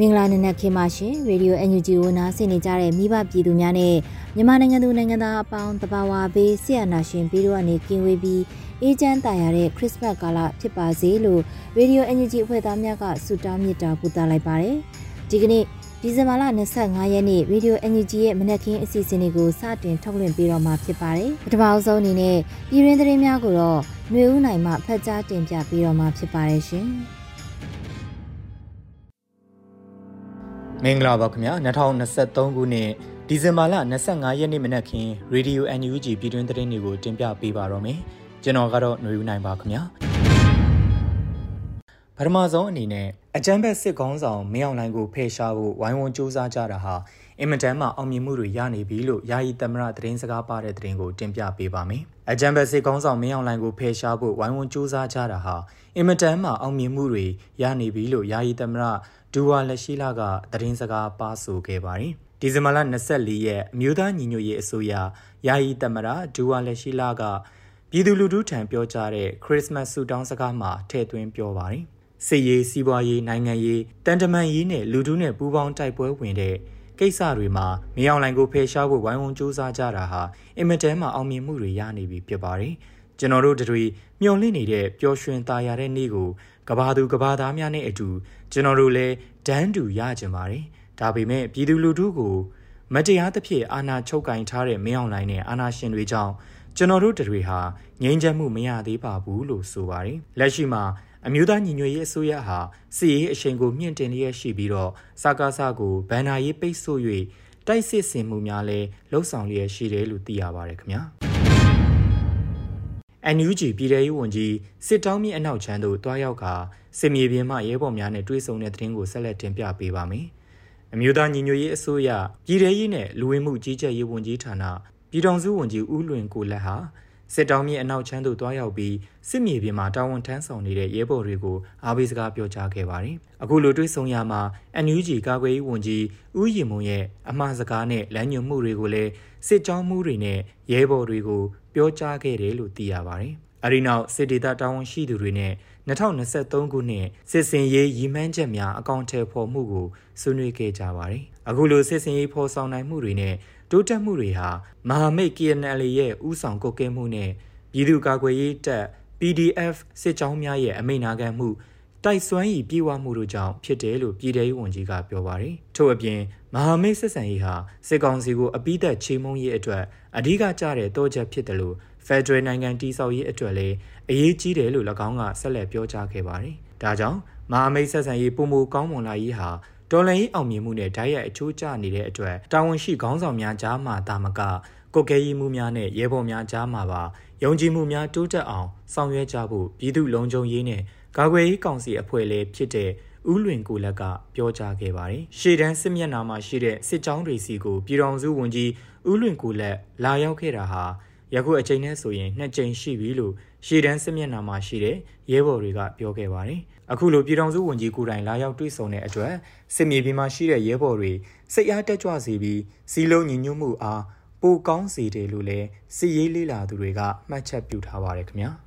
မင်္ဂလာနံနက်ခင်းပါရှင်ရေဒီယို NUG ကိုနားဆင်နေကြတဲ့မိဘပြည်သူများနဲ့မြန်မာနိုင်ငံသူနိုင်ငံသားအပေါင်းတဘာဝဘေးဆရာနာရှင်ပြီးတော့အနေကင်းဝေးပြီးအေးချမ်းတာယာတဲ့ခရစ်စမတ်ကာလဖြစ်ပါစေလို့ရေဒီယို NUG အဖွဲ့သားများကဆုတောင်းမေတ္တာပို့သလိုက်ပါတယ်ဒီကနေ့ဒီဇင်ဘာလ25ရက်နေ့ရေဒီယို NUG ရဲ့မနက်ခင်းအစီအစဉ်လေးကိုစတင်ထုတ်လွှင့်ပေးတော့မှာဖြစ်ပါတယ်ပထမအဆုံးအနေနဲ့ပြည်ရင်းသတင်းများကိုတော့ຫນွေဦးနိုင်မှဖတ်ကြားတင်ပြပေးတော့မှာဖြစ်ပါတယ်ရှင် မင်္ဂလာပါခင်ဗျာ2023ခုနှစ်ဒီဇင်ဘာလ25ရက်နေ့မနက်ခင်း Radio NUG ပြည်တွင်းသတင်းတွေကိုတင်ပြပေးပါတော့မယ်ကျွန်တော်ကတော့ຫນွေဦးနိုင်ပါခင်ဗျာပထမဆုံးအနေနဲ့ အကြမ်းဖက်စစ်ကောင်းဆောင်မင်းအောင်လှိုင်ကိုဖယ်ရှားဖို့ဝိုင်းဝန်းစူးစမ်းကြတာဟာအင်မတန်မှအောင်မြင်မှုတွေရနေပြီလို့ယာယီသမရသတင်းစကားပါတဲ့သတင်းကိုတင်ပြပေးပါမယ်။အကြံဘက်စစ်ကောင်းဆောင်မင်းအောင်လှိုင်ကိုဖယ်ရှားဖို့ဝိုင်းဝန်းစူးစမ်းကြတာဟာအင်မတန်မှအောင်မြင်မှုတွေရနေပြီလို့ယာယီသမရဒူဝါလက်ရှိလာကသတင်းစကားပါဆိုခဲ့ပါတယ်။ဒီဇင်ဘာလ24ရက်အမျိုးသားညီညွတ်ရေးအစိုးရယာယီသမရဒူဝါလက်ရှိလာကပြည်သူလူထုထံပြောကြားတဲ့ခရစ်စမတ်ဆုတောင်းစကားမှာထည့်သွင်းပြောပါတယ်။ စစ်ရေးစီးပွားရေးနိုင်ငံရေးတန်တမန်ရေးနဲ့လူထုနဲ့ပူးပေါင်းတိုက်ပွဲဝင်တဲ့ကိစ္စတွေမှာမြေအောင်လိုင်ကိုဖယ်ရှားဖို့ဝိုင်းဝန်းစူးစမ်းကြတာဟာအင်မတန်မှအောင်မြင်မှုတွေရနေပြီဖြစ်ပါတယ်။ကျွန်တော်တို့တွေမျှော်လင့်နေတဲ့ပျော်ရွှင်သာယာတဲ့နေ့ကိုကဘာသူကဘာသားများနဲ့အတူကျွန်တော်တို့လည်းဒန်းတူရကြပါတယ်။ဒါပေမဲ့ပြည်သူလူထုကိုမတရားသဖြင့်အာဏာချုပ်ကင်ထားတဲ့မင်းအောင်လှိုင်နဲ့အာဏာရှင်တွေကြောင့်ကျွန်တော်တို့တွေဟာငြိမ်းချမ်းမှုမရသေးပါဘူးလို့ဆိုပါတယ်။လက်ရှိမှာ အမျိုးသားညီညွတ်ရေးအစိုးရဟာစီရေးအရှိန်ကိုမြင့်တင်လျက်ရှိပြီးတော့စကားစကိုဗန်နာရေးပိတ်ဆို့၍တိုက်စစ်ဆင်မှုများလည်းလှုပ်ဆောင်လျက်ရှိတယ်လို့သိရပါတယ်ခင်ဗျာ။ NUG ပြည်ထောင်ရေးဝန်ကြီးစစ်တောင်းမြင့်အနောက်ချမ်းသို့တွားရောက်ကစစ်မြေပြင်မှရဲဘော်များနဲ့တွေ့ဆုံတဲ့သတင်းကိုဆက်လက်တင်ပြပေးပါမယ်။အမျိုးသားညီညွတ်ရေးအစိုးရပြည်ထောင်ရေးနဲ့လူဝင်မှုကြီးကြပ်ရေးဝန်ကြီးဌာနပြည်ထောင်စုဝန်ကြီးဦးလွင်ကိုလက်ဟာ စစ်တောင်းမြင့်အနောက်ချမ်းသို့တွားရောက်ပြီးစစ်မြေပြင်မှာတာဝန်ထမ်းဆောင်နေတဲ့ရဲဘော်တွေကိုအားပေးစကားပြောကြားခဲ့ပါတယ်။အခုလိုတွေ့ဆုံရမှာ NUG ကာကွယ်ရေးဝန်ကြီးဦးရင်မွန်ရဲ့အမှားစကားနဲ့လမ်းညွှန်မှုတွေကိုလည်းစစ်ကြောင်းမှုတွေနဲ့ရဲဘော်တွေကိုပြောကြားခဲ့တယ်လို့သိရပါတယ်။အဲဒီနောက်စစ်ဒေသတာဝန်ရှိသူတွေနဲ့2023ခုနှစ်စစ်စင်ရေးရည်မှန်းချက်များအကောင့်ထဲပေါ်မှုကိုဆွေးနွေးခဲ့ကြပါတယ်။အခုလိုစစ်စင်ရေးဖော်ဆောင်နိုင်မှုတွေနဲ့ တိုးတက်မှုတွေဟာမဟာမိတ် KNL ရဲ့ဥဆောင်ကုတ်ကဲမှုနဲ့ပြည်သူ့ကာကွယ်ရေးတပ် PDF စစ်ကြောင်းများရဲ့အမိန့်နာခံမှုတိုက်စွမ်းရည်ပြေဝမှုတို့ကြောင့်ဖြစ်တယ်လို့ပြည်ထောင်ဝန်ကြီးကပြောပါတယ်။ထို့အပြင်မဟာမိတ်ဆက်ဆံရေးဟာစစ်ကောင်စီကိုအပိသက်ချေမှုန်းရေးအတွက်အဓိကကျတဲ့တောချက်ဖြစ်တယ်လို့ဖက်ဒရယ်နိုင်ငံတည်ဆောက်ရေးအတွက်လည်းအရေးကြီးတယ်လို့၎င်းကဆက်လက်ပြောကြားခဲ့ပါတယ်။ဒါကြောင့်မဟာမိတ်ဆက်ဆံရေးပုံမူကောင်းမွန်လာရေးဟာ တော်လှန်ရေးအောင်မြင်မှုနဲ့ဓာတ်ရိုက်အချိုးကျနေတဲ့အတွက်တာဝန်ရှိခေါင်းဆောင်များကြားမှာတာမကကိုကဲရီမှုများနဲ့ရဲဘော်များကြားမှာပါယုံကြည်မှုများတိုးတက်အောင်ဆောင်ရွက်ကြဖို့ပြည်သူလုံခြုံရေးနဲ့ကာကွယ်ရေးကောင်စီအဖွဲ့လည်းဖြစ်တဲ့ဦးလွင်ကိုလက်ကပြောကြားခဲ့ပါတယ်။ရှေ့တန်းစစ်မျက်နှာမှာရှိတဲ့စစ်ကြောင်းတွေစီကိုပြည်တော်စုဝန်ကြီးဦးလွင်ကိုလက်လာရောက်ခဲ့တာဟာယခုအချိန်နဲ့ဆိုရင်နှစ်ကြိမ်ရှိပြီလို့ ရှေ့တန်းစစ်မျက်နှာမှာရှိတဲ့ရဲဘော်တွေကပြောခဲ့ပါတယ်။အခုလိုပြည်တော်စုဝန်ကြီးကိုယ်တိုင်လာရောက်တွေ့ဆုံတဲ့အတွက်စစ်မြေပြင်မှာရှိတဲ့ရဲဘော်တွေစိတ်အားတက်ကြွစေပြီးစီလုံးညီညွတ်မှုအားပိုကောင်းစေတယ်လို့လည်းစစ်ရေးလေးလာသူတွေကမှတ်ချက်ပြုထားပါတယ်ခင်ဗျာ။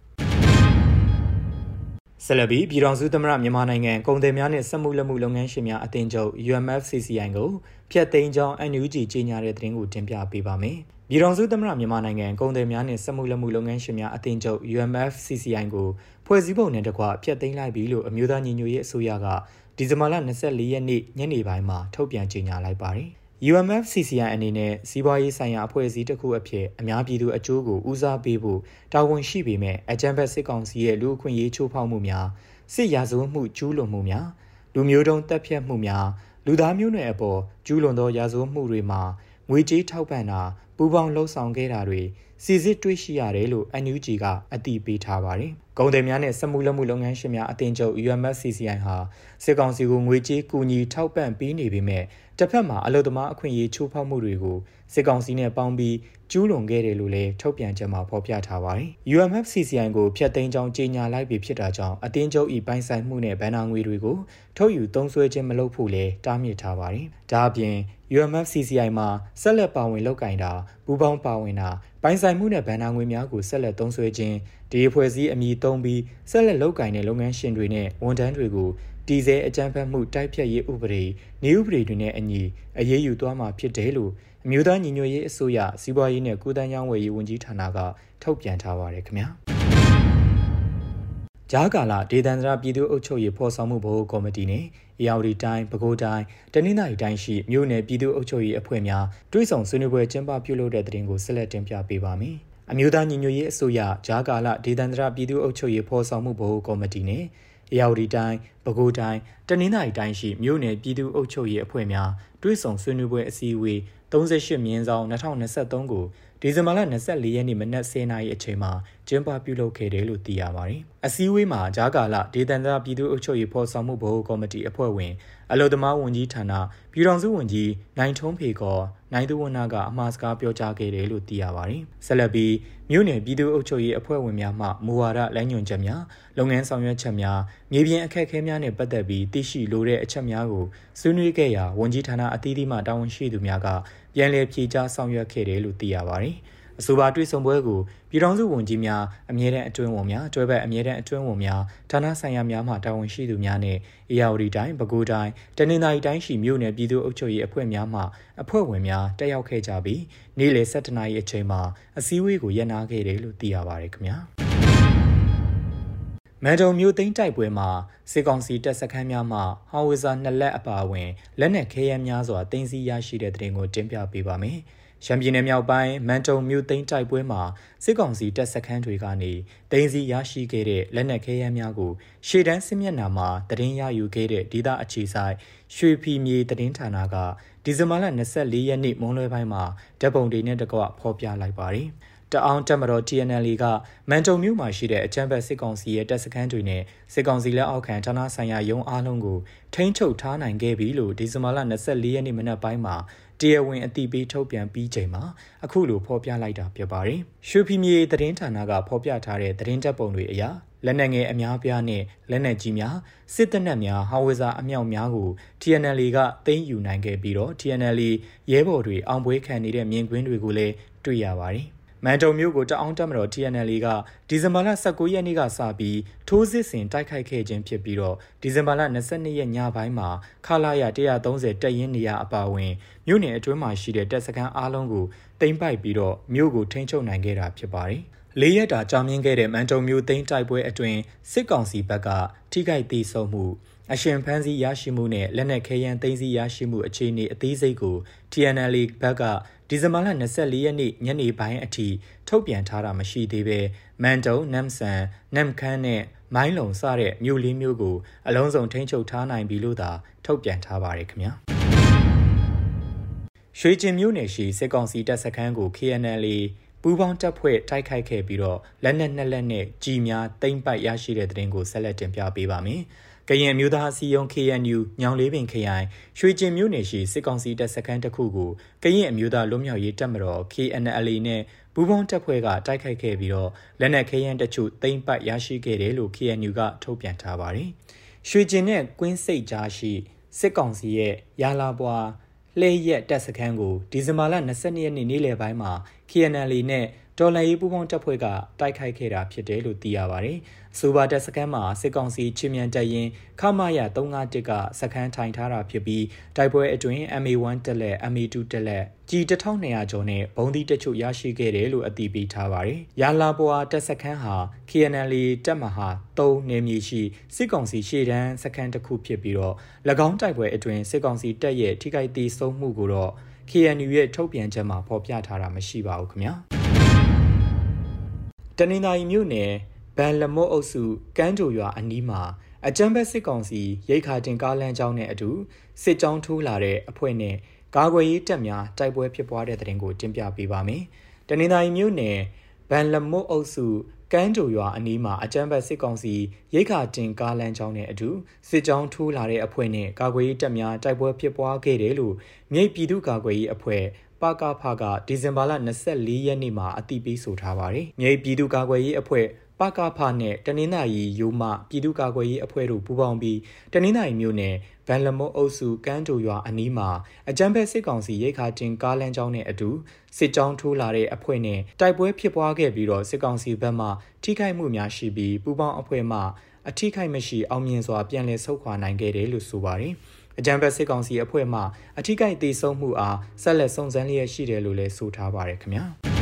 ဆလဘီပြည်တော်စုသမရမြန်မာနိုင်ငံကုန်သည်များနဲ့စက်မှုလက်မှုလုပ်ငန်းရှင်များအသင်းချုပ် UMFCCI ကိုဖျက်သိမ်းကြောင်း NUG ကြေညာတဲ့သတင်းကိုတင်ပြပေးပါမယ်။ပြည်တော်စုသမရမြန်မာနိုင်ငံကုန်သည်များနဲ့စက်မှုလက်မှုလုပ်ငန်းရှင်များအသင်းချုပ် UMFCCI ကိုဖွဲ့စည်းပုံနဲ့တကွဖျက်သိမ်းလိုက်ပြီလို့အမျိုးသားညီညွတ်ရေးအစိုးရကဒီဇင်ဘာလ24ရက်နေ့ညနေပိုင်းမှာထုတ်ပြန်ကြေညာလိုက်ပါတယ်။ UMFCCI အနေနဲ့စီးပွားရေးဆိုင်ရာအဖွဲ့အစည်းတစ်ခုအဖြစ်အများပြည်သူအကျိုးကိုဦးစားပေးဖို့တာဝန်ရှိပေမဲ့အကြံဖက်စစ်ကောင်စီရဲ့လူအခွင့်အရေးချိုးဖောက်မှုများစစ်ရာဇဝတ်မှုကျူးလွန်မှုများလူမျိုးတုံးတပ်ဖြတ်မှုများလူသားမျိုးနွယ်အပေါ်ကျူးလွန်သောရာဇဝတ်မှုတွေမှာငွေကြေးထောက်ပံ့တာပူးပေါင်းလှုပ်ဆောင်ခဲ့တာတွေ စီစစ်တွေ့ရှိရတယ်လို့ NUG ကအတည်ပြုထားပါတယ်။ကုန်သည်များနဲ့စက်မှုလက်မှုလုပ်ငန်းရှင်များအသင်းချုပ် UMFCCI ဟာစစ်ကောင်စီကိုငွေကြေးကူညီထောက်ပံ့ပေးနေပေမဲ့တစ်ဖက်မှာအလုသမားအခွင့်အရေးချိုးဖောက်မှုတွေကိုစစ်ကောင်စီနဲ့ပေါင်းပြီးကျူးလွန်ခဲ့တယ်လို့လည်းထုတ်ပြန်ချက်မှာဖော်ပြထားပါတယ်။ UMFCCI ကိုဖျက်သိမ်းကြောင်းကြေညာလိုက်ပြီဖြစ်တာကြောင့်အတင်းကျုပ်ဤပိုင်ဆိုင်မှုနဲ့ဗန်နာငွေတွေကိုထုတ်ယူသုံးစွဲခြင်းမလုပ်ဖို့လည်းတားမြစ်ထားပါတယ်။ဒါအပြင် UMFCCI မှာဆက်လက်ပါဝင်လုပ်ကင်တာပူးပေါင်းပါဝင်တာ ပိုင်ဆိုင်မှုနဲ့ဗန်နာငွေများကိုဆက်လက်သုံးစွဲခြင်းဒီအဖွဲ့အစည်းအမည်သုံးပြီးဆက်လက်လုပ်ကင်တဲ့လုပ်ငန်းရှင်တွေနဲ့ဝန်ထမ်းတွေကိုတည်ဆဲအကြမ်းဖက်မှုတိုက်ဖြတ်ရေးဥပဒေနေဥပဒေတွေနဲ့အညီအရေးယူသွားမှာဖြစ်တယ်လို့အမျိုးသားညီညွတ်ရေးအစိုးရစီးပွားရေးနဲ့ကုသရေးဝယ်ရေးဝန်ကြီးဌာနကထုတ်ပြန်ထားပါတယ်ခင်ဗျာ ဂျားကာလာဒေသန္တရပြည်သူ့အုပ်ချုပ်ရေးဖော်ဆောင်မှုဘိုးကော်မတီနဲ့အေယာဝတီတိုင်းပဲခူးတိုင်းတနင်္သာရီတိုင်းရှိမြို့နယ်ပြည်သူ့အုပ်ချုပ်ရေးအဖွဲ့များတွဲဆောင်ဆွေးနွေးပွဲကျင်းပပြုလုပ်တဲ့တဲ့တင်ကိုဆက်လက်တင်ပြပေးပါမယ်။အမျိုးသားညီညွတ်ရေးအစိုးရဂျားကာလာဒေသန္တရပြည်သူ့အုပ်ချုပ်ရေးဖော်ဆောင်မှုဘိုးကော်မတီနဲ့အေယာဝတီတိုင်းပဲခူးတိုင်းတနင်္သာရီတိုင်းရှိမြို့နယ်ပြည်သူ့အုပ်ချုပ်ရေးအဖွဲ့များတွဲဆောင်ဆွေးနွေးပွဲအစည်းအဝေး38မြင်းဆောင်2023ကို ဒီဇင်ဘာလ24ရက်နေ့မနက်10:00နာရီအချိန်မှာကျင်းပပြုလုပ်ခဲ့တယ်လို့သိရပါတယ်။အစည်းအဝေးမှာဂျာကာလဒေသန္တရပြည်သူ့အုပ်ချုပ်ရေးဖော်ဆောင်မှုဘိုးကော်မတီအဖွဲ့ဝင်အလို့သမားဝန်ကြီးဌာနပြည်ထောင်စုဝန်ကြီးနိုင်ထုံးဖေကောနိုင်သူဝနကအမှားစကားပြောကြားခဲ့တယ်လို့သိရပါတယ်။ဆက်လက်ပြီးမြို့နယ်ပြည်သူ့အုပ်ချုပ်ရေးအဖွဲ့ဝင်များမှမူဝါဒလမ်းညွှန်ချက်များလုပ်ငန်းဆောင်ရွက်ချက်များမြေပြင်အခက်အခဲများနဲ့ပတ်သက်ပြီးသိရှိလိုတဲ့အချက်များကိုဆွေးနွေးခဲ့ရာဝန်ကြီးဌာနအသီးသီးမှတာဝန်ရှိသူများက ပြန်လည်ဖြေကြားဆောင်ရွက်ခဲ့တယ်လို့သိရပါတယ်။အဆိုပါတွေ့ဆုံပွဲကိုပြည်ထောင်စုဝန်ကြီးများအမြဲတမ်းအတွင်းဝန်များတွဲဘက်အမြဲတမ်းအတွင်းဝန်များဌာနဆိုင်ရာများမှတာဝန်ရှိသူများနဲ့အေယာဝတီတိုင်းပဲခူးတိုင်းတနင်္သာရီတိုင်းရှိမြို့နယ်ပြည်သူ့အုပ်ချုပ်ရေးအဖွဲ့များမှအဖွဲ့ဝင်များတက်ရောက်ခဲ့ကြပြီးနေ့လယ်7:00နာရီအချိန်မှာအစည်းအဝေးကိုရပ်နားခဲ့တယ်လို့သိရပါတယ်ခင်ဗျာ မန်တုံမြို့သိမ်းတိုက်ပွဲမှာစစ်ကောင်စီတပ်စခန်းများမှဟောင်ဝီဇာနှစ်လက်အပါအဝင်လက်နက်ခဲယမ်းများစွာတင်စီရရှိတဲ့တဲ့တင်ကိုတင်ပြပေးပါမယ်။ရန်ပြည်နယ်မြောက်ပိုင်းမန်တုံမြို့သိမ်းတိုက်ပွဲမှာစစ်ကောင်စီတပ်စခန်းတွေကနေသိမ်းစီရရှိခဲ့တဲ့လက်နက်ခဲယမ်းများကိုရှေ့တန်းစစ်မျက်နှာမှာတရင်ရယူခဲ့တဲ့ဒေသအခြေဆိုင်ရွှေဖီမြေတရင်ဌာနကဒီဇင်ဘာလ24ရက်နေ့မွန်းလွဲပိုင်းမှာဓာတ်ပုံတွေနဲ့တကွဖော်ပြလိုက်ပါတယ်။ တအောင်တက်မတော် TNL ကမန်တုံမြို့မှာရှိတဲ့အချမ်းဘတ်စစ်ကောင်စီရဲ့တပ်စခန်းတွေနဲ့စစ်ကောင်စီလက်အောက်ခံဌာနဆိုင်ရာရုံးအားလုံးကိုထိန်းချုပ်ထားနိုင်ခဲ့ပြီလို့ဒီဇင်ဘာလ24ရက်နေ့မနက်ပိုင်းမှာတရားဝင်အသိပေးထုတ်ပြန်ပြီးချိန်မှာအခုလိုဖော်ပြလိုက်တာဖြစ်ပါတယ်။ရွှေဖီမြေသတင်းဌာနကဖော်ပြထားတဲ့သတင်းတပ်ပုံတွေအရလက်နက်ငယ်အများပြားနဲ့လက်နက်ကြီးများစစ်တပ်နက်များဟောင်ဝဇာအမြောက်များကို TNL ကသိမ်းယူနိုင်ခဲ့ပြီးတော့ TNL ရဲဘော်တွေအောင်ပွဲခံနေတဲ့မြင်ကွင်းတွေကိုလည်းတွေ့ရပါတယ်။ မန်တုံမြို့ကိုတအောင်းတက်မတော် TNL ကဒီဇင်ဘာလ19ရက်နေ့ကစပြီးထိုးစစ်ဆင်တိုက်ခိုက်ခဲ့ခြင်းဖြစ်ပြီးတော့ဒီဇင်ဘာလ22ရက်ညပိုင်းမှာခလာရ130တပ်ရင်းနေရာအပါအဝင်မြို့နယ်အတွင်းမှာရှိတဲ့တပ်စခန်းအားလုံးကိုတင်ပိုက်ပြီးတော့မြို့ကိုထိန်းချုပ်နိုင်ခဲ့တာဖြစ်ပါတယ်။လေးရက်တာကြာမြင့်ခဲ့တဲ့မန်တုံမြို့သိမ်းတိုက်ပွဲအတွင်းစစ်ကောင်စီဘက်ကထိခိုက်ဒေဆုံးမှုအရှင်ဖန်းစီရရှိမှုနဲ့လက်နက်ခဲယမ်းသိမ်းဆည်းရရှိမှုအခြေအနေအသေးစိတ်ကို TNL ဘက်က ဒီဇင်ဘာလ24ရက်နေ့ညနေပိုင်းအထိထုတ်ပြန်ထားတာမရှိသေးပဲမန်တုံနမ်ဆန်နမ်ခန်းနဲ့မိုင်းလုံစတဲ့မြို့လေးမျိုးကိုအလုံးစုံထိန်းချုပ်ထားနိုင်ပြီလို့သာထုတ်ပြန်ထားပါတယ်ခင်ဗျာရွှေကျင်မြို့နယ်ရှိစစ်ကောင်စီတပ်စခန်းကို KNL ပူးပေါင်းတပ်ဖွဲ့တိုက်ခိုက်ခဲ့ပြီးတော့လက်နက်နှစ်လက်နဲ့ကြီးများတိမ့်ပိုက်ရရှိတဲ့တဲ့တင်ကိုဆက်လက်တင်ပြပေးပါမယ်။ ကရင်မျိုးသားအစည်းအရုံး KNU ညောင်လေးပင်ခရိုင်ရွှေကျင်မြို့နယ်ရှိစစ်ကောင်စီတပ်စခန်းတစ်ခုကိုကရင်အမျိုးသားလွတ်မြောက်ရေးတပ်မတော် KNLA နဲ့ပူးပေါင်းတပ်ဖွဲ့ကတိုက်ခိုက်ခဲ့ပြီးတော့လက်နက်ခဲယမ်းတချို့သိမ်းပိုက်ရရှိခဲ့တယ်လို့ KNU ကထုတ်ပြန်ထားပါတယ်။ရွှေကျင်နဲ့ကွင်းစိတ်ကြားရှိစစ်ကောင်စီရဲ့ရာလာပွားလှဲရက်တပ်စခန်းကိုဒီဇင်ဘာလ22ရက်နေ့နေ့လယ်ပိုင်းမှာ KNL နဲ့တော်လှန်ရေးပူးပေါင်းတပ်ဖွဲ့ကတိုက်ခိုက်ခဲ့တာဖြစ်တယ်လို့သိရပါတယ်။ စူပါတက်စကန်မှာစစ်ကောင်စီချင်းမြန်တပ်ရင်ခမာရ351ကစခန်းထိုင်ထားတာဖြစ်ပြီးတိုက်ပွဲအတွင်း MA1 တက်လက် MA2 တက်လက်ကြီး1200ကျော်နဲ့ဘုံသီးတချို့ရရှိခဲ့တယ်လို့အတည်ပြုထားပါတယ်။ရာလာပွာတက်စခန်းဟာ KNL တပ်မဟာ3နေမြေရှိစစ်ကောင်စီရှေ့တန်းစခန်းတစ်ခုဖြစ်ပြီးတော့၎င်းတိုက်ပွဲအတွင်းစစ်ကောင်စီတပ်ရဲ့ထိခိုက်ဒေဆုံးမှုကိုတော့ KNU ရဲ့ထုတ်ပြန်ချက်မှာဖော်ပြထားတာမရှိပါဘူးခင်ဗျာတနင်္သာရီမြို့နယ် ဗန်လမော့အုပ်စုကမ်းကြိုရွာအနီးမှာအကြမ်းဖက်စစ်ကောင်စီရိတ်ခါတင်ကားလမ်းကြောင်းနဲ့အတူစစ်ကြောင်းထိုးလာတဲ့အဖွဲ့နဲ့ကာကွယ်ရေးတပ်များတိုက်ပွဲဖြစ်ပွားတဲ့တဲ့ရင်ကိုတင်ပြပေးပါမယ်။တနင်္သာရီမြို့နယ်ဗန်လမော့အုပ်စုကမ်းကြိုရွာအနီးမှာအကြမ်းဖက်စစ်ကောင်စီရိတ်ခါတင်ကားလမ်းကြောင်းနဲ့အတူစစ်ကြောင်းထိုးလာတဲ့အဖွဲ့နဲ့ကာကွယ်ရေးတပ်များတိုက်ပွဲဖြစ်ပွားခဲ့တယ်လို့မြိတ်ပြည်သူ့ကာကွယ်ရေးအဖွဲ့ပကဖကဒီဇင်ဘာလ24ရက်နေ့မှာအတိပေးဆိုထားပါတယ်။မြိတ်ပြည်သူ့ကာကွယ်ရေးအဖွဲ့ ပကဖနဲ့တနင်္သာရီယူမပြည်သူ့ကာကွယ်ရေးအဖွဲ့တို့ပူးပေါင်းပြီးတနင်္သာရီမြို့နယ်ဗန်လမော့အုပ်စုကမ်းတူရွာအနီးမှာအကြမ်းဖက်စစ်ကောင်စီရိတ်ခါတင်ကားလမ်းကြောင်းနဲ့အတူစစ်ကြောင်းထိုးလာတဲ့အဖွဲ့နဲ့တိုက်ပွဲဖြစ်ပွားခဲ့ပြီးတော့စစ်ကောင်စီဘက်မှထိခိုက်မှုများရှိပြီးပူးပေါင်းအဖွဲ့မှအထိခိုက်မရှိအောင်မြင်စွာပြန်လည်ဆုတ်ခွာနိုင်ခဲ့တယ်လို့ဆိုပါတယ်။အကြံဖက်စစ်ကောင်စီအဖွဲ့မှအထိကိတေဆုံးမှုအားဆက်လက်စုံစမ်းလျက်ရှိတယ်လို့လည်းဆိုထားပါတယ်ခင်ဗျာ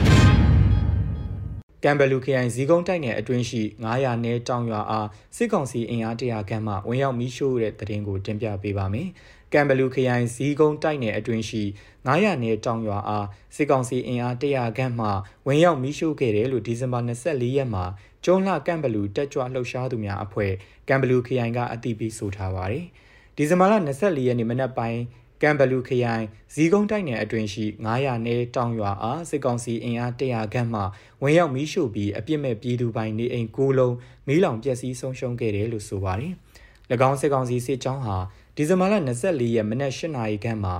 ကမ်ဘလူခရိုင်ဇီကုန်းတိုက်နယ်အတွင်းရှိ900နဲတောင်ရွာအားစစ်ကောင်စီအင်အားတရာခန့်မှဝင်ရောက်မီးရှို့တဲ့တရင်ကိုတင်ပြပေးပါမယ်။ကမ်ဘလူခရိုင်ဇီကုန်းတိုက်နယ်အတွင်းရှိ900နဲတောင်ရွာအားစစ်ကောင်စီအင်အားတရာခန့်မှဝင်ရောက်မီးရှို့ခဲ့တယ်လို့ဒီဇင်ဘာ24ရက်မှာကျွန်းလှကမ်ဘလူတက်ကြွလှုပ်ရှားသူများအဖွဲ့ကမ်ဘလူခရိုင်ကအသိပေးဆိုထားပါတယ်။ဒီဇင်ဘာလ24ရက်နေ့မနက်ပိုင်း ကမ်ဘလူခရိုင်ဇီကုန်းတိုက်နယ်အတွင်းရှိ900နဲတောင်ရွာအားစစ်ကောင်စီအင်အား100ခန့်မှဝင်ရောက်မီးရှို့ပြီးအပြစ်မဲ့ပြည်သူပိုင်နေအိမ်9လုံးမီးလောင်ပျက်စီးဆုံးရှုံးခဲ့တယ်လို့ဆိုပါတယ်။၎င်းစစ်ကောင်စီစစ်ကြောင်းဟာဒီဇင်ဘာလ24ရက်မနက်8နာရီခန့်မှာ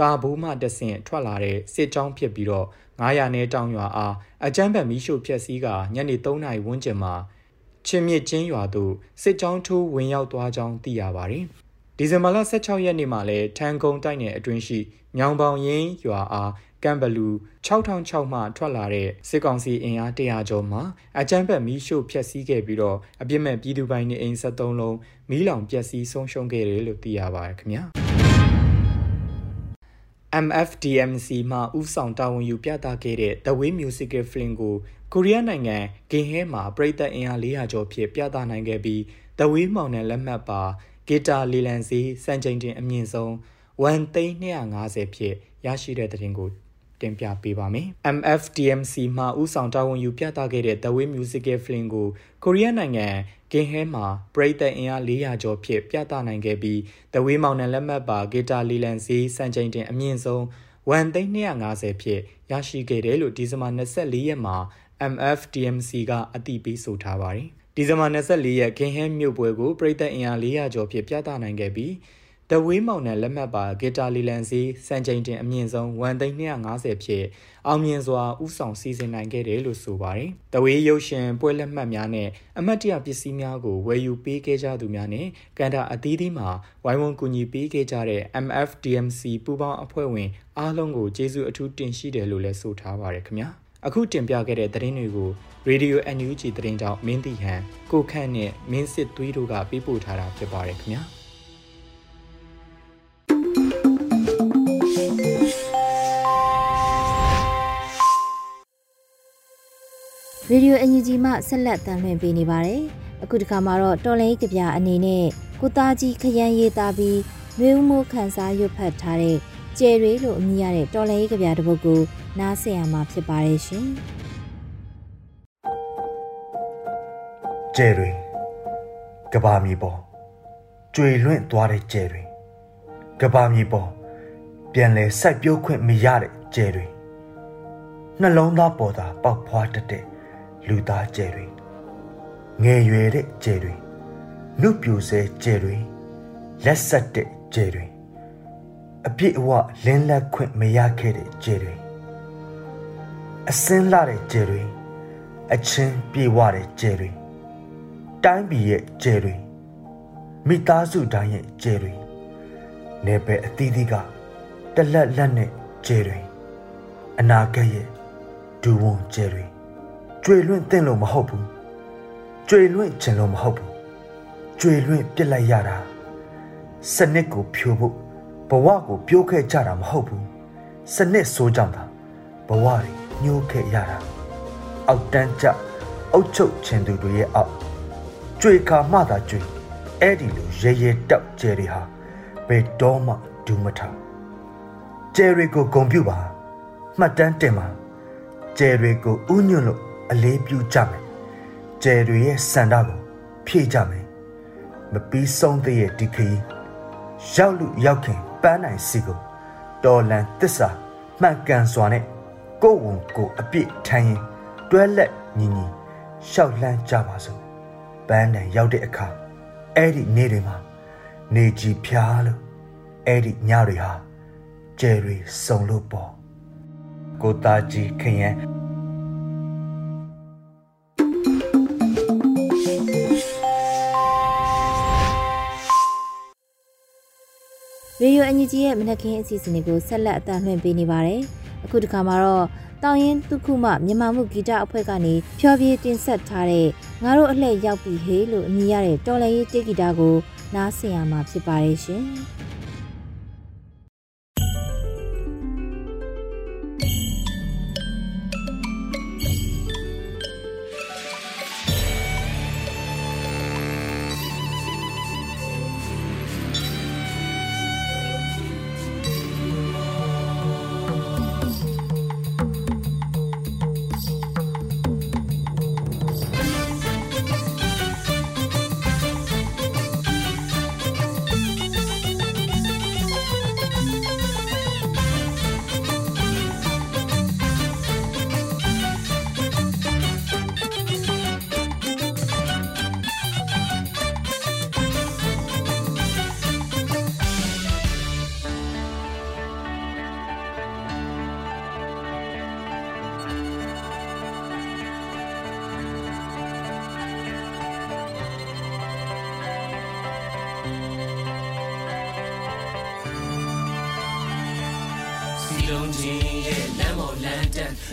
ကာဘူးမှတဆင့်ထွက်လာတဲ့စစ်ကြောင်းဖြစ်ပြီးတော့900နဲတောင်ရွာအားအကြမ်းဖက်မီးရှို့ဖျက်ဆီးကညနေ3နာရီဝန်းကျင်မှာချင်းမြစ်ချင်းရွာသို့စစ်ကြောင်းထိုးဝင်ရောက်သွားကြောင်းသိရပါတယ်။ ဒီဇင်ဘာလ16ရက်နေ့မှာလည်းထန်ကုန်းတိုက်နယ်အတွင်းရှိညောင်ပေါင်ရင်းရွာအားကမ်ဘလူ6006မှထွက်လာတဲ့စစ်ကောင်စီအင်အား100ကျော်မှအကြမ်းဖက်မီးရှို့ဖျက်ဆီးခဲ့ပြီးတော့အပြစ်မဲ့ပြည်သူပိုင်းနေအိမ်73လုံးမီးလောင်ပျက်စီးဆုံးရှုံးခဲ့တယ်လို့သိရပါတယ်ခင်ဗျာ MFDMC မှဥဆောင်တာဝန်ယူပြသခဲ့တဲ့ The Way Musical Film ကိုကိုရီးယားနိုင်ငံဂင်ဟဲမှာပြည်သက်အင်အား400ကျော်ဖြင့်ပြသနိုင်ခဲ့ပြီး The Way မောင်နယ်လက်မှတ်ပါ ဂီတာလီလန်စီစံချိန်တင်အမြင့်ဆုံး1,250ဖြင့်ရရှိတဲ့တဲ့တင်ကိုတင်ပြပေးပါမယ်။ MFDMC မှဥဆောင်တာဝန်ယူပြသခဲ့တဲ့ The Way Musical Film ကိုကိုရီးယားနိုင်ငံဂင်ဟဲမှာပရိသတ်အင်အား400ကျော်ဖြင့်ပြသနိုင်ခဲ့ပြီး The Way မောင်နှံလက်မှတ်ပါဂီတာလီလန်စီစံချိန်တင်အမြင့်ဆုံး1,250ဖြင့်ရရှိခဲ့တယ်လို့ဒီဇင်ဘာ24ရက်မှာ MFDMC ကအတည်ပြုဆိုထားပါတယ်။ ဒီဇင်ဘာ24ရက်ခင်ဟဲမြို့ပွဲကိုပြည်သက်အင်အား400ကျော်ဖြင့်ပြသနိုင်ခဲ့ပြီးတဝေးမောင်နယ်လက်မှတ်ပါဂီတာလီလန်စီစံချိန်တင်အမြင့်ဆုံး1,250ဖြင့်အောင်မြင်စွာဥဆောင်စီစဉ်နိုင်ခဲ့တယ်လို့ဆိုပါတယ်။တဝေးရုပ်ရှင်ပွဲလက်မှတ်များနဲ့အမတ်တရပစ္စည်းများကိုဝယ်ယူပေးခဲ့ကြသူများနဲ့ကန်တာအသီးသီးမှာဝိုင်းဝန်းကူညီပေးခဲ့ကြတဲ့ MFDMC ပူးပေါင်းအဖွဲ့ဝင်အားလုံးကိုကျေးဇူးအထူးတင်ရှိတယ်လို့လည်းဆိုထားပါတယ်ခင်ဗျာ။ အခုတင်ပြခဲ့တဲ့သတင်းတွေကို Radio NUG သတင်းတောက်မင်းတီဟန်ကိုခန့်နဲ့မင်းစစ်သွေးတို့ကပေးပို့ထားတာဖြစ်ပါတယ်ခင်ဗျာရေဒီယိုအန်ယူဂျီမှဆက်လက်တန်လှည့်ပေးနေပါတယ်။အခုဒီခါမှာတော့တော်လိုင်းကြပြအနေနဲ့ကိုသားကြီးခရမ်းရေးသားပြီးမျိုးမိုးခန်းစားရွတ်ဖတ်ထားတဲ့ကျယ်ရီလို့အမည်ရတဲ့တော်လိုင်းကြပြတစ်ပုဒ်ကို နားဆင်ရမှာဖြစ်ပါတယ်ရှင်။ကျဲတွေကဘာမြေပေါ်ကျွေလွင့်သွားတဲ့ကျဲတွေကဘာမြေပေါ်ပြန်လဲစိုက်ပျိုးခွင့်မရတဲ့ကျဲတွေနှလုံးသားပေါ်သာပေါက်ဖွားတတ်တဲ့လူသားကျဲတွေငယ်ရွယ်တဲ့ကျဲတွေနှုတ်ပြိုဆဲကျဲတွေလက်ဆက်တဲ့ကျဲတွေအပြည့်အဝလင်းလက်ခွင့်မရခဲ့တဲ့ကျဲတွေ အစင်းလာတဲ့ကျဲတွေအချင်းပြေဝတဲ့ကျဲတွေတိုင်းပြည်ရဲ့ကျဲတွေမိသားစုတိုင်းရဲ့ကျဲတွေနေပယ်အသီးသီးကတလက်လက်နဲ့ကျဲတွေအနာဂတ်ရဲ့ဒူဝွန်ကျဲတွေကျွေလွင့်တင်လို့မဟုတ်ဘူးကျွေလွင့်ခြင်းလို့မဟုတ်ဘူးကျွေလွင့်ပြစ်လိုက်ရတာစနစ်ကိုဖြိုဖို့ဘဝကိုပြိုးခဲ့ကြတာမဟုတ်ဘူးစနစ်ဆိုးကြောင့်သာဘဝတွေ ညှိုးခဲ့ရတာအောက်တန်းကျအုတ်ချုပ်ခြင်းသူတွေရဲ့အောက်ကြွေခါမှသာကြွေအဲ့ဒီလိုရဲရဲတောက်ကျဲတွေဟာဘယ်တော့မှဒူးမထကျဲတွေကိုဂုံပြူပါမှတ်တမ်းတင်ပါကျဲတွေကိုဥညွန့်လို့အလေးပြုကြမယ်ကျဲတွေရဲ့စန္ဒကိုဖြည့်ကြမယ်မပြီးဆုံးသေးရဲ့ဒီခရီးရောက်လူရောက်ခင်ပန်းနိုင်စီကိုတော်လန်တစ္ဆာမှန်ကန်စွာနဲ့ ကိုယ်ဝန်ကိုအပြစ်ထိုင်ရင်တွဲလက်ညီညီရှောက်လှမ်းကြပါစို့ပန်းနိုင်ရောက်တဲ့အခါအဲ့ဒီနေ့တွေမှာနေကြီးဖျားလို့အဲ့ဒီညတွေဟာကျယ်တွေစုံလို့ပေါ့ကိုသားကြီးခရင်ရေဒီယိုအန်ဂျီဂျီရဲ့မနက်ခင်းအစီအစဉ်တွေကိုဆက်လက်အသံလွှင့်ပေးနေပါတယ်။ အခုတစ်ခါမှာတော့တောင်ရင်တုခုမမြန်မာမှုဂီတအဖွဲ့ကနေဖျော်ဖြေတင်ဆက်ထားတဲ့ငါတို့အလှည့်ရောက်ပြီဟေးလို့အမည်ရတဲ့တော်လည်ရေးတေးဂီတကိုနားဆင်ရမှာဖြစ်ပါတယ်ရှင်။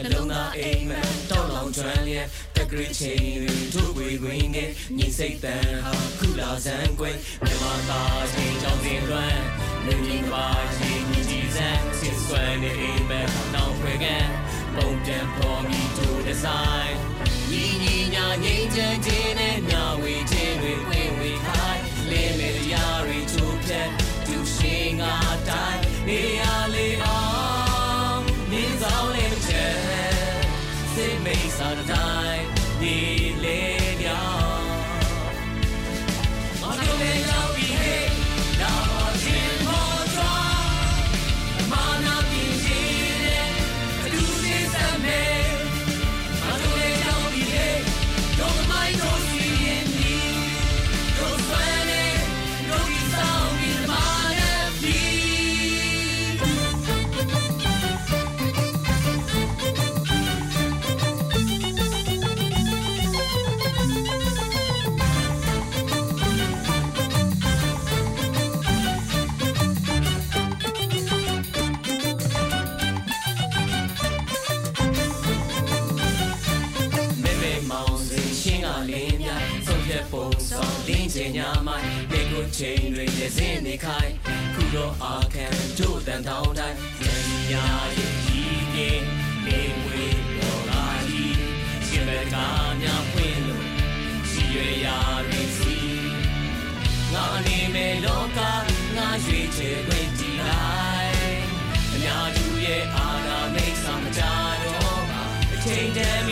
နှလုံးသားအိမ်မက်တောက်လောင်ကျွမ်းလျက်တက်ကလေးချင်းတွေတို့ဝေခွင်းငယ်ညီစိတ်တန်ဟာခုလာစံကွယ်မြမသားချင်းကြောင့်စင်လွမ်းလူကြီးပါချင်းညီကြီးစံစစ်ဆွမ်းနေအိမ်မက်နောက်ဖွယ်ကန်ပုံပြန်ပေါ်မီတို့ဒီဇိုင်းညီညီညာငိမ့်ချမ်းခြင်းနဲ့မြဝေခြင်းတွေဝင်ဝေခိုင်းလင်းမေရာတွေချိုးဖြတ်သူရှင်ငါတိုင်းနေရ ရွေရာတွေစီငါအနေနဲ့လောကငါရွေချယ်ခွင့်ဒီလိုက်အများသူရဲ့အာနာမိတ်ဆောင်ကြတော့ပါအချိန်တည်း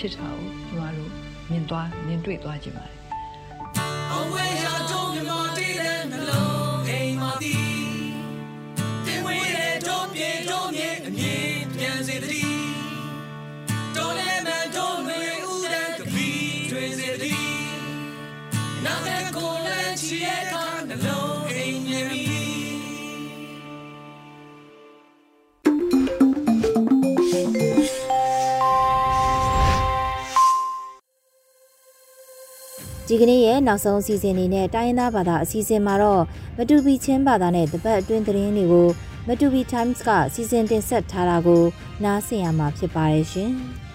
ဖြစ်တာကိုကျမတို့မြင်သွားမြင်တွေ့သွားကြပါတယ် ဒီကနေ့ရဲ့နောက်ဆုံးအစီအစဉ်လေးနဲ့တိုင်းရင်းသားဘာသာအစီအစဉ်မှာတော့မတူပီချင်းဘာသာနဲ့တပတ်အတွင်းသတင်းတွေကိုမတူပီ Times ကစီစဉ်တင်ဆက်ထားတာကိုနားဆင်ရမှာဖြစ်ပါတယ်ရှင်။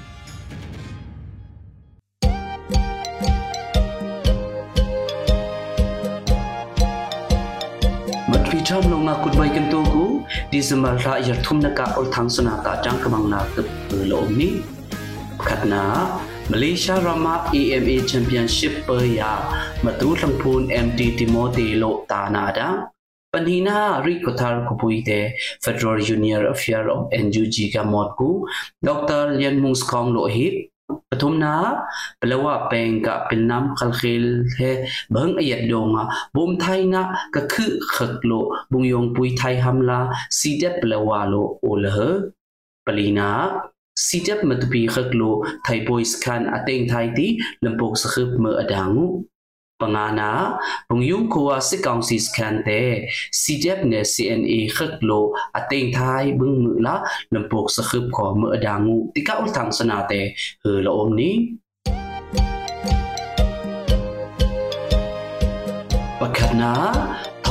มัดวิชามลงมากุดไว้กันตัวกูดิสมาระยาทุมนักาอลทังสนาตาจังกำลังนาตึบเออโลมนี้ขัดนา Malaysia Rama AMA Championship per ya matu lampun MT Timothy lo tanada panhina ri kothar kupuite Federal Junior Affair of NUG ka mod ku Dr. Lian Mung Skong lo hi ပထမနာဘလဝပင်ကပင်နမ်ခလခိလ်ဟေဘန်အယက်ဒုံဘုံထိုင်နာကခုခက်လိုဘုံယုံပွိထိုင်ဟမ်လာစီဒက်ဘလဝလိုအိုလဟပလီနာ ยนะก็คือขึกโลบุงยงปุยไทยฮัมลาซีเด็ดเปลว่าโลโอเลอปลีนาซีเด็ดมาตุปีขึกโลไทยบอยส์คันอเตงไทยตีลำปกสคึบเมื่ออดังูปงานาบุงยุงคัวสิกองซีสคันเตซีเด็ดเน CNA ขึกโลอเตงไทยบึงมือละลำปกสคึบขอเมื่ออดังูติกะ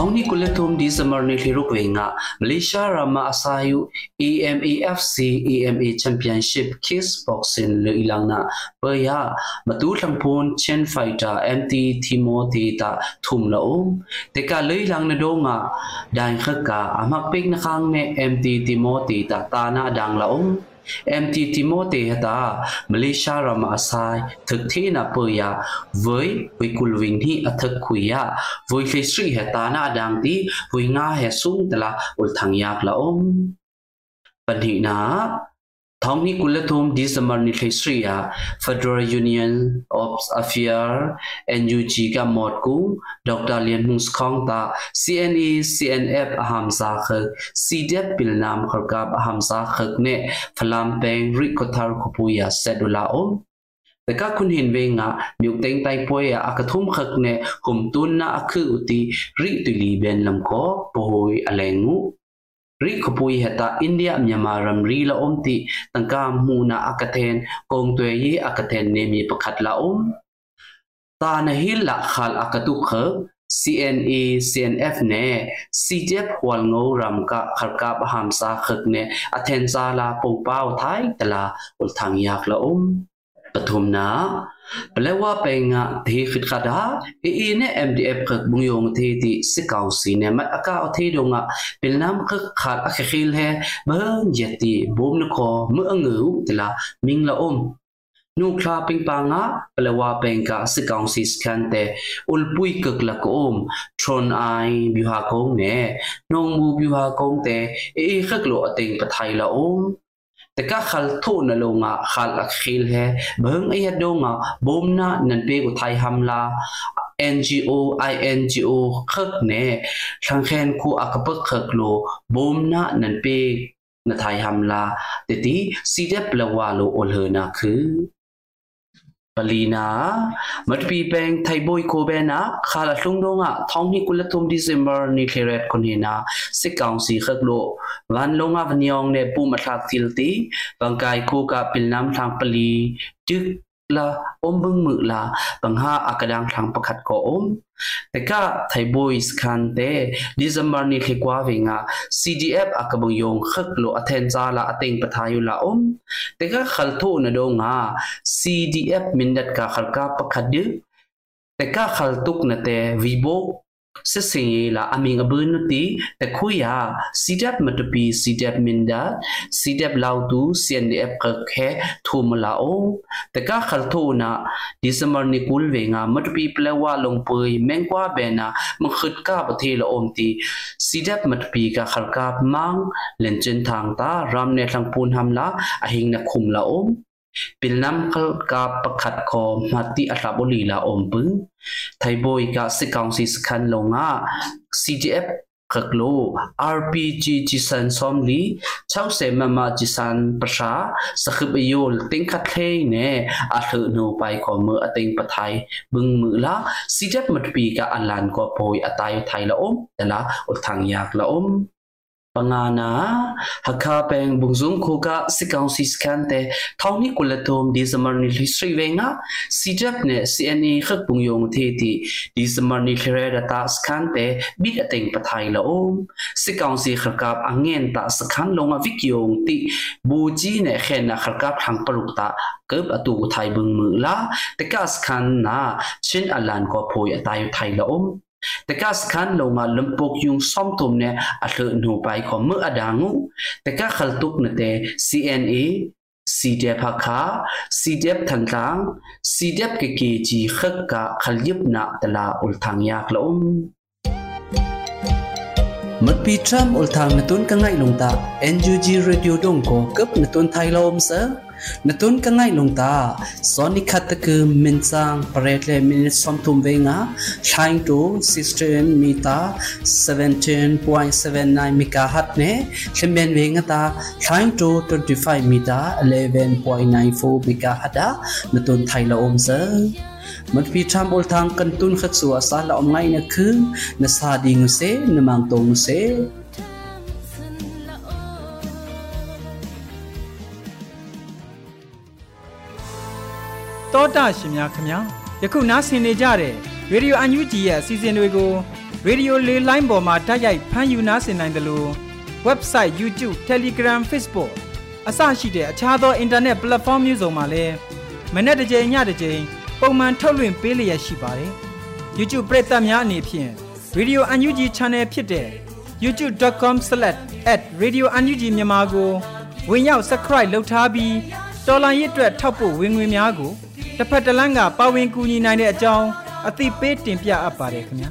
Sauni kuletum di samarni liru kuinga Malaysia Rama Asayu AMAFC AMA Championship Kiss Boxing le ilangna paya matu thlangphun Chen Fighter MT Timothy ta thumla um teka le ilangna donga dai khaka amak pek na khang ne MT Timothy ta ta na dang la um านาดังละอม MT Timote hata Malaysia Rama Asai thực thi na poya với với kulwing hi athak khuya với le sri hata na dang ti với nga he sung tala ul thang yak la om panhi na thong ni kulathum December ni le sri ya Federal Union of Affair NUG ka mod ku Dr. Lian Hung Khong ta CNE CNF aham sa khak CDF pilnam kharkap aham sa khak ne phalam peng ri kothar khupuya sedula om แต่ก็คุณเห็นเวงอ่ะมิวเต็งไตป่วยอ่ะอากระทุ่มขักเนี่ยหุมตุนนะอคืออุติริตุลีเบนลำคอปอยอะไรงู ri khupui heta india myanmar ram ri la om ti tangka mu na akathen kong twe ye akathen ne mi pakhat la om ta na hil la khal akatu kha CNA CNF ne CJF hwal ngo ram ka kharka baham sa khak ne athen sa la pou pau thai tala ul thang yak la om ပထုမနာပလဝပေငါဒေခိခဒါအီနဲ့ MDF ကဘုံယုံသေးတီစကောင်စီနဲ့မအကောက်သေးတော့ငါပလနမ်ခခါအခခိလဟဲဘန်ယတီဘုံနခောမအငူတလာမင်းလာအုံးနုခလာပင်ပငါပလဝပင်ကစကောင်စီစကန်တဲ့အုလ်ပွိကကလကုံထရွန်အိုင်ဘူဟာကုံနဲ့နှုံမူဘူဟာကုံတဲ့အေခက်လိုအတင်ပထိုင်လာအုံး တကခလထုနလုံငါခလအခီလဟဲဘုံအယဒုံငါဘုံနာနန်ပေကိုထိုင်ဟမ်လာ NGO INGO ခက်နေဆန်ခဲန်ခုအကပခက်လိုဘုံနာနန်ပေနထိုင်ဟမ်လာတတိစီဒက်လဝါလိုအလဟနာခື ပလီနာမတ်ပီပန်ထိုင်ဘွိုကိုဘဲနာခါလာလုံဒုံငါထောင်းနီကုလထုံဒီဇင်ဘာနီထေရက်ကိုနေနာစစ်ကောင်စီခက်လို့ဝန်လုံငါဗညောင်းနေပူမထသီလတီဘန်ကိုင်ကိုကပ il nam thang pali tik la om bung mu la bang ha akadang thang pakhat ko om teka thai boys khan te december ni khikwa winga cdf akabung yong khak lo athen cha la ateng pathayu la om teka khal tho na do nga cdf mindat ka khalka pakhat de teka khal tuk na te vibo စစ်စင်ရေးလာအမင်အဘွန်းတီတခုရစီတပ်မတပီစီတပ်မင်ဒာစီတပ်လောက်တူ CNF ကခဲထုမလာအိုတကခလထိုနာဒီစမနီကူလ်ဝေငါမတပီပလဝါလုံပွေမင်ကွာဘေနာမခတ်ကာပတိလအုံတီစီတပ်မတပီကခလကပ်မန်းလင်ချင်ထางတာရမ်နေထံပူန်ဟမ်လာအဟင်းနခုမလာအို pilnam khal ka pakhat kho mati atlaboli la ompu thaiboi ka sikangsi skhan longa cdf khaklo rpg jisan somli chause mama jisan prasha sakhib yol ting khat thei ne a thu no pai ko mu ating pathai bung mu la cdf matpi ka alan ko poi atai thai la om tala ul thang yak la om pangana hakha peng bungzung khoga sikang siskante thawni kulatom disamar ni history wenga sidap ne cna khak bungyong the ti disamar ni khere data skante big ateng pathai la om sikang si khakap angen ta skhan longa vikyong ti buji ne khena khakap thang parukta kep atu thai bung mu la tekas khan na chin alan ko phoi atai thai la om တကစခန်လုံငါလမ်ပုတ်ယုံစ ோம் တုံနေအလှနူပိုင်ခမအဒငုတကခလတုကနတဲ့ CNA CDF ခါ CDF ထန်တန်း CDF ကကေဂျီခက်ကခလျပ်နာ တလာဥလထန်ယာကလုံးမတ်ပီထရမ်ဥလထန်နတုန်ကငိုင်လုံတာ NUG Radio ဒုံကိုကပ်နတုန်ထိုင်လုံးဆာ natun ka ngai long ta soni khat ke min sang paret le min som thum ve nga trying to 16 mita 17.79 megahertz ne chimben ve nga ta trying to 25 mita 11.94 megahertz da natun thai la om sa มันพีทำอุลทางกันตุนขัดสัวสาละอมไงนะคือนะซาดิงเซนะมังตงเซတောတာရှင်များခင်ဗျာယခုနားဆင်နေကြတဲ့ရေဒီယိုအန်ယူဂျီရဲ့အစီအစဉ်တွေကိုရေဒီယိုလေးလိုင်းပေါ်မှာတိုက်ရိုက်ဖမ်းယူနားဆင်နိုင်တယ်လို့ website YouTube Telegram Facebook အစရှိတဲ့အခြားသော internet platform မျိုးစုံမှာလည်းမနေ့တစ်ကြိမ်ညတစ်ကြိမ် ပုံမှန်ထုတ်လွှင့်ပေးလျက်ရှိပါတယ် YouTube ပရိသတ်များအနေဖြင့် Radio UNG Channel ဖြစ်တဲ့ youtube.com/radiounug မြန်မာကိုဝင်ရောက် subscribe လုပ်ထားပြီးတော်လိုင်းရစ်အတွက်ထောက်ပို့ဝင်ငွေများကိုတစ်ဖက်တစ်လမ်းကပါဝင်ကူညီနိုင်တဲ့အကြောင်းအသိပေးတင်ပြအပ်ပါတယ်ခင်ဗျာ